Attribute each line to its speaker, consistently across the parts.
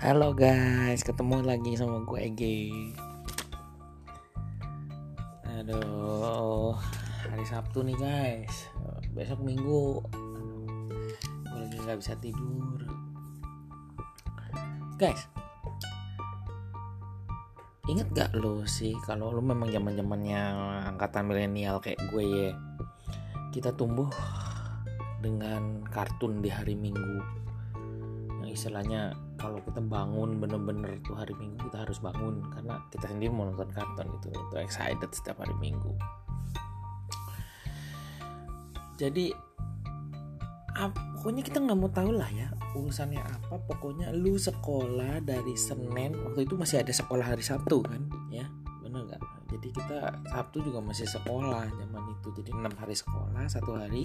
Speaker 1: Halo guys, ketemu lagi sama gue Ege. Aduh, hari Sabtu nih guys. Besok Minggu, gue lagi nggak bisa tidur. Guys, inget gak lo sih kalau lo memang zaman zamannya angkatan milenial kayak gue ya, kita tumbuh dengan kartun di hari Minggu yang istilahnya kalau kita bangun bener-bener tuh hari Minggu kita harus bangun karena kita sendiri mau nonton kartun itu itu excited setiap hari Minggu. Jadi pokoknya kita nggak mau tahu lah ya urusannya apa. Pokoknya lu sekolah dari Senin waktu itu masih ada sekolah hari Sabtu kan? Ya bener nggak? Jadi kita Sabtu juga masih sekolah zaman itu. Jadi enam hari sekolah satu hari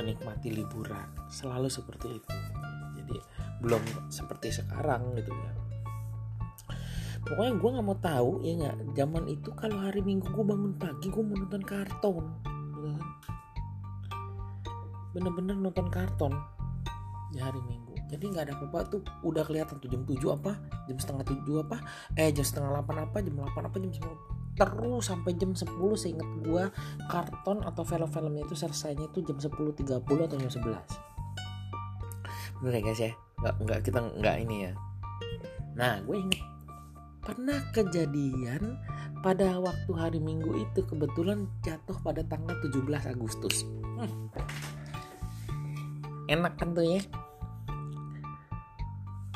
Speaker 1: menikmati liburan. Selalu seperti itu belum seperti sekarang gitu ya. Pokoknya gue nggak mau tahu ya nggak? Zaman itu kalau hari minggu gue bangun pagi gue mau nonton karton gitu kan. bener-bener nonton karton di hari minggu. Jadi nggak ada apa-apa tuh udah kelihatan tuh jam 7 apa jam setengah 7 apa eh jam setengah 8 apa jam 8 apa jam 9 terus sampai jam 10 seinget gue karton atau film-filmnya itu selesainya itu jam 10.30 atau jam 11 bener ya guys ya nggak nggak kita nggak ini ya. Nah gue inget pernah kejadian pada waktu hari minggu itu kebetulan jatuh pada tanggal 17 Agustus. Hmm. enak kan tuh ya?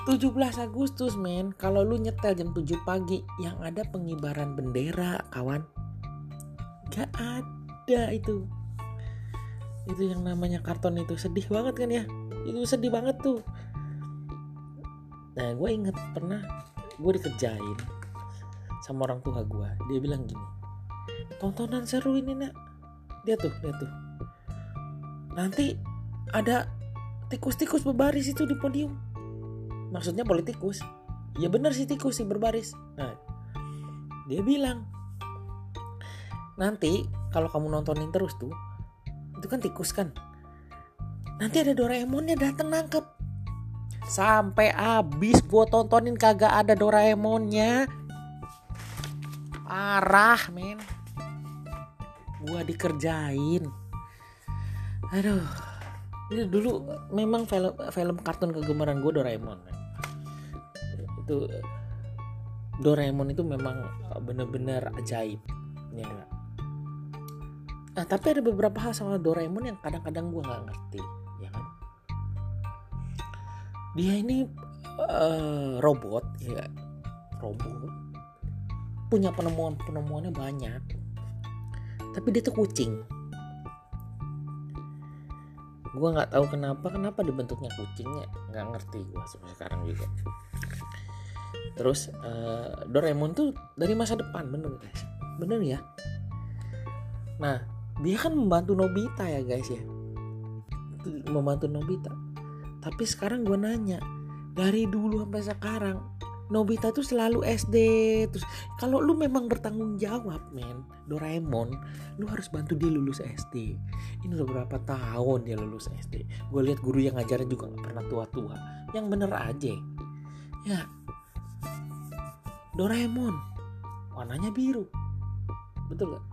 Speaker 1: 17 Agustus men. Kalau lu nyetel jam 7 pagi yang ada pengibaran bendera kawan. Gak ada itu. Itu yang namanya karton itu. Sedih banget kan ya? Itu sedih banget tuh nah gue inget pernah gue dikerjain sama orang tua gue dia bilang gini tontonan seru ini nak. Dia tuh dia tuh. Nanti ada tikus-tikus berbaris itu di podium. Maksudnya politikus ya bener sih tikus sih berbaris. Nah dia bilang nanti kalau kamu nontonin terus tuh itu kan tikus kan. Nanti ada Doraemonnya datang nangkep sampai abis gue tontonin kagak ada Doraemonnya. Parah men. Gue dikerjain. Aduh. Ini dulu memang film film kartun kegemaran gue Doraemon itu Doraemon itu memang bener-bener ajaib ya nah tapi ada beberapa hal sama Doraemon yang kadang-kadang gue nggak ngerti dia ini uh, robot ya. Robot. Punya penemuan penemuannya banyak. Tapi dia tuh kucing. Gue nggak tahu kenapa kenapa dibentuknya kucingnya? Nggak ngerti gue sampai sekarang juga. Terus uh, Doraemon tuh dari masa depan bener guys. Bener ya? Nah dia kan membantu Nobita ya guys ya? Membantu Nobita tapi sekarang gue nanya dari dulu sampai sekarang Nobita tuh selalu SD terus kalau lu memang bertanggung jawab men Doraemon lu harus bantu dia lulus SD ini udah berapa tahun dia lulus SD gue lihat guru yang ngajarin juga gak pernah tua-tua. Yang bener aja. Ya. Doraemon. Warnanya biru. Betul gak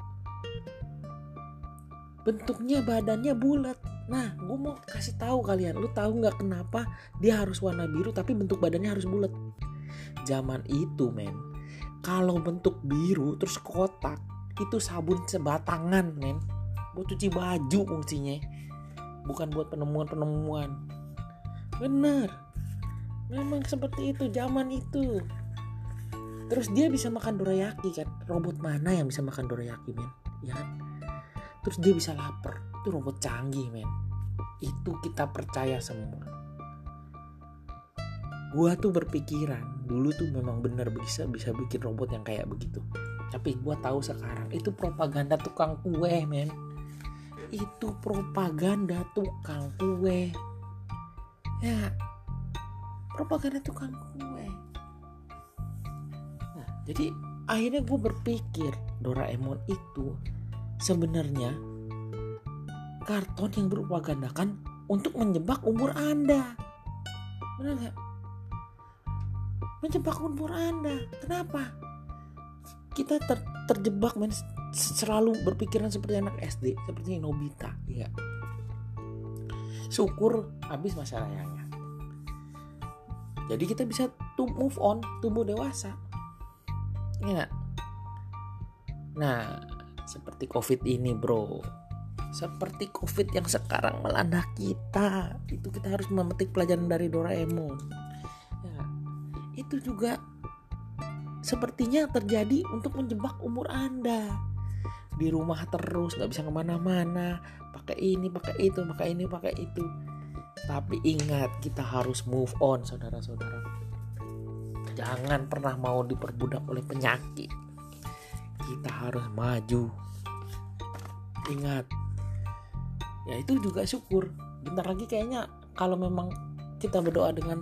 Speaker 1: bentuknya badannya bulat nah gue mau kasih tahu kalian lu tahu nggak kenapa dia harus warna biru tapi bentuk badannya harus bulat? Zaman itu men kalau bentuk biru terus kotak itu sabun sebatangan men. Buat cuci baju fungsinya bukan buat penemuan-penemuan. Bener memang seperti itu zaman itu. Terus dia bisa makan dorayaki kan? Robot mana yang bisa makan dorayaki men? Ya terus dia bisa lapar. Itu robot canggih men. Itu kita percaya semua. Gua tuh berpikiran dulu tuh memang bener bisa bisa bikin robot yang kayak begitu. Tapi gua tahu sekarang itu propaganda tukang kue men. Itu propaganda tukang kue. Ya. Propaganda tukang kue. Nah jadi akhirnya gue berpikir Doraemon itu sebenarnya karton yang beropagandakan untuk menjebak umur anda. Benar nggak? Menjebak umur anda. Kenapa? Kita ter, terjebak men selalu berpikiran seperti anak SD seperti Nobita. Ya syukur habis masa rayanya. Jadi kita bisa to move on tumbuh dewasa. Ya nah seperti covid ini bro. Seperti covid yang sekarang melanda kita. Itu kita harus memetik pelajaran dari Doraemon. Ya, itu juga sepertinya terjadi untuk menjebak umur anda. Di rumah terus nggak bisa ke mana-mana. Pakai ini pakai itu pakai ini pakai itu. Tapi ingat kita harus move on saudara-saudara. Jangan pernah mau diperbudak oleh penyakit kita harus maju. Ingat ya itu juga syukur. Bentar lagi kayaknya kalau memang kita berdoa dengan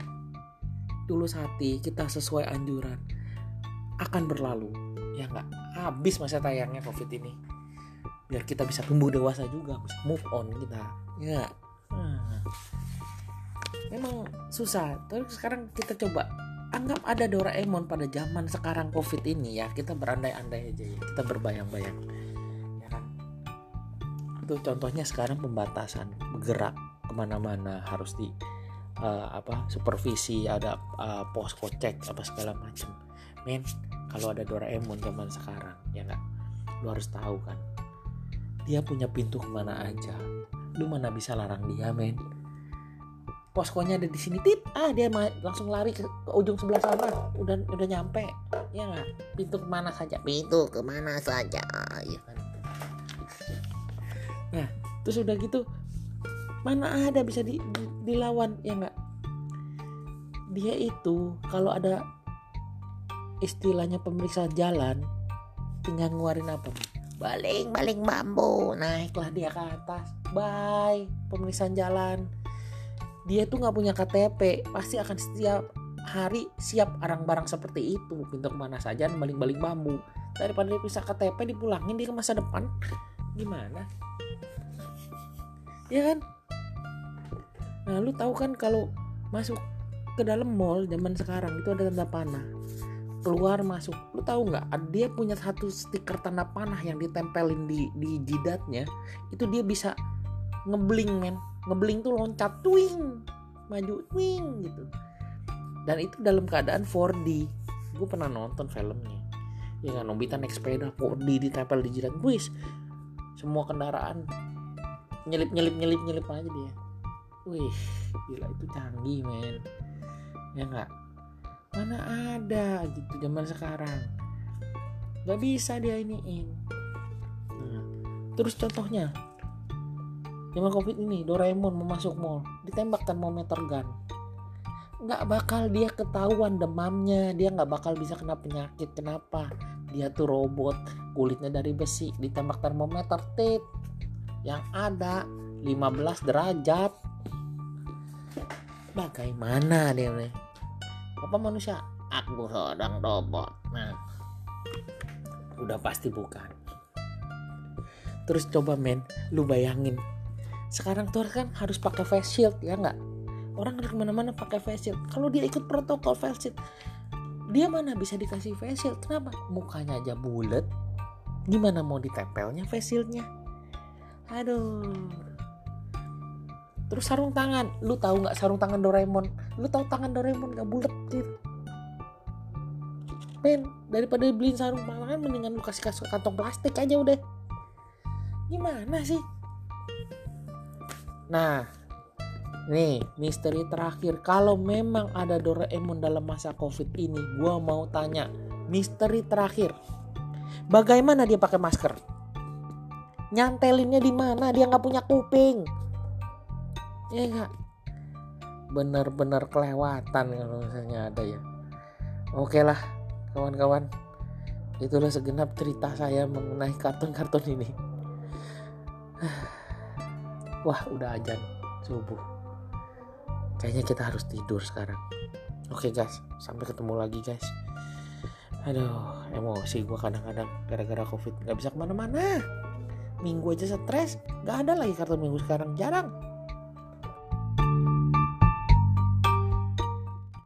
Speaker 1: tulus hati kita sesuai anjuran akan berlalu. Ya nggak? Habis masa tayangnya covid ini. Biar kita bisa tumbuh dewasa juga bisa move on kita. Ya hmm. memang susah. Tapi sekarang kita coba anggap ada Doraemon pada zaman sekarang covid ini ya. Kita berandai-andai aja ya. Kita berbayang-bayang. Ya kan? Itu contohnya sekarang pembatasan bergerak ke mana-mana. Harus di uh, apa supervisi ada uh, posko cek apa segala macam men kalau ada Doraemon zaman sekarang ya nggak? Lu harus tahu kan? Dia punya pintu ke mana aja. Lu mana bisa larang dia men poskonya ada di sini tit ah dia langsung lari ke, ke ujung sebelah sana. Udah udah nyampe. Ya nggak? Pintu ke mana saja? Pintu ke mana saja ya kan? Nah terus udah gitu mana ada bisa di, di, dilawan ya nggak? Dia itu kalau ada istilahnya pemeriksa jalan tinggal ngeluarin apa? Baling baling bambu. Naiklah dia ke atas. Bye pemeriksaan jalan dia tuh nggak punya KTP pasti akan setiap hari siap barang-barang seperti itu. Pintu ke mana saja baling-baling bambu. Daripada dia bisa KTP dipulangin ke masa depan. Gimana? Ya kan? Nah lu tahu kan kalau masuk ke dalam mall zaman sekarang itu ada tanda panah. Keluar masuk. Lu tahu nggak? Dia punya satu stiker tanda panah yang ditempelin di di jidatnya. Itu dia bisa ngebling men ngebling tuh loncat twing maju twing gitu. Dan itu dalam keadaan 4D gue pernah nonton filmnya. Ya kan Nobita naik sepeda 4D ditempel di jidat wis semua kendaraan nyelip nyelip nyelip nyelip aja dia. Wih gila itu canggih men. Ya nggak? Mana ada gitu zaman sekarang. Nggak bisa dia iniin. Nah, terus contohnya zaman covid ini Doraemon mau masuk mall ditembak termometer gun. Nggak bakal dia ketahuan demamnya dia nggak bakal bisa kena penyakit. Kenapa? Dia tuh robot kulitnya dari besi ditembak termometer tit. Yang ada 15 derajat. Bagaimana dia nih? Apa manusia? Aku seorang robot. Nah udah pasti bukan. Terus coba men lu bayangin sekarang tuh kan harus pakai face shield ya nggak? Orang harus ke mana-mana pakai face shield. Kalau dia ikut protokol face shield dia mana bisa dikasih face shield? Kenapa? Mukanya aja bulat. Gimana mau ditempelnya face shieldnya? Aduh. Terus sarung tangan. Lu tahu nggak sarung tangan Doraemon? Lu tahu tangan Doraemon nggak bulat gitu? Men daripada beliin sarung tangan mendingan lu kasih kasih kantong plastik aja udah. Gimana sih Nah, nih misteri terakhir. Kalau memang ada Doraemon dalam masa COVID ini, gue mau tanya misteri terakhir. Bagaimana dia pakai masker? Nyantelinnya di mana? Dia nggak punya kuping. Ya nggak? Bener-bener kelewatan kalau misalnya ada ya. Oke lah, kawan-kawan. Itulah segenap cerita saya mengenai kartun-kartun ini. wah udah ajan subuh. Kayaknya kita harus tidur sekarang. Oke guys. Sampai ketemu lagi guys. Aduh emosi gue kadang-kadang gara-gara covid. Nggak bisa ke mana-mana. Minggu aja stres. Nggak ada lagi kartu minggu sekarang. Jarang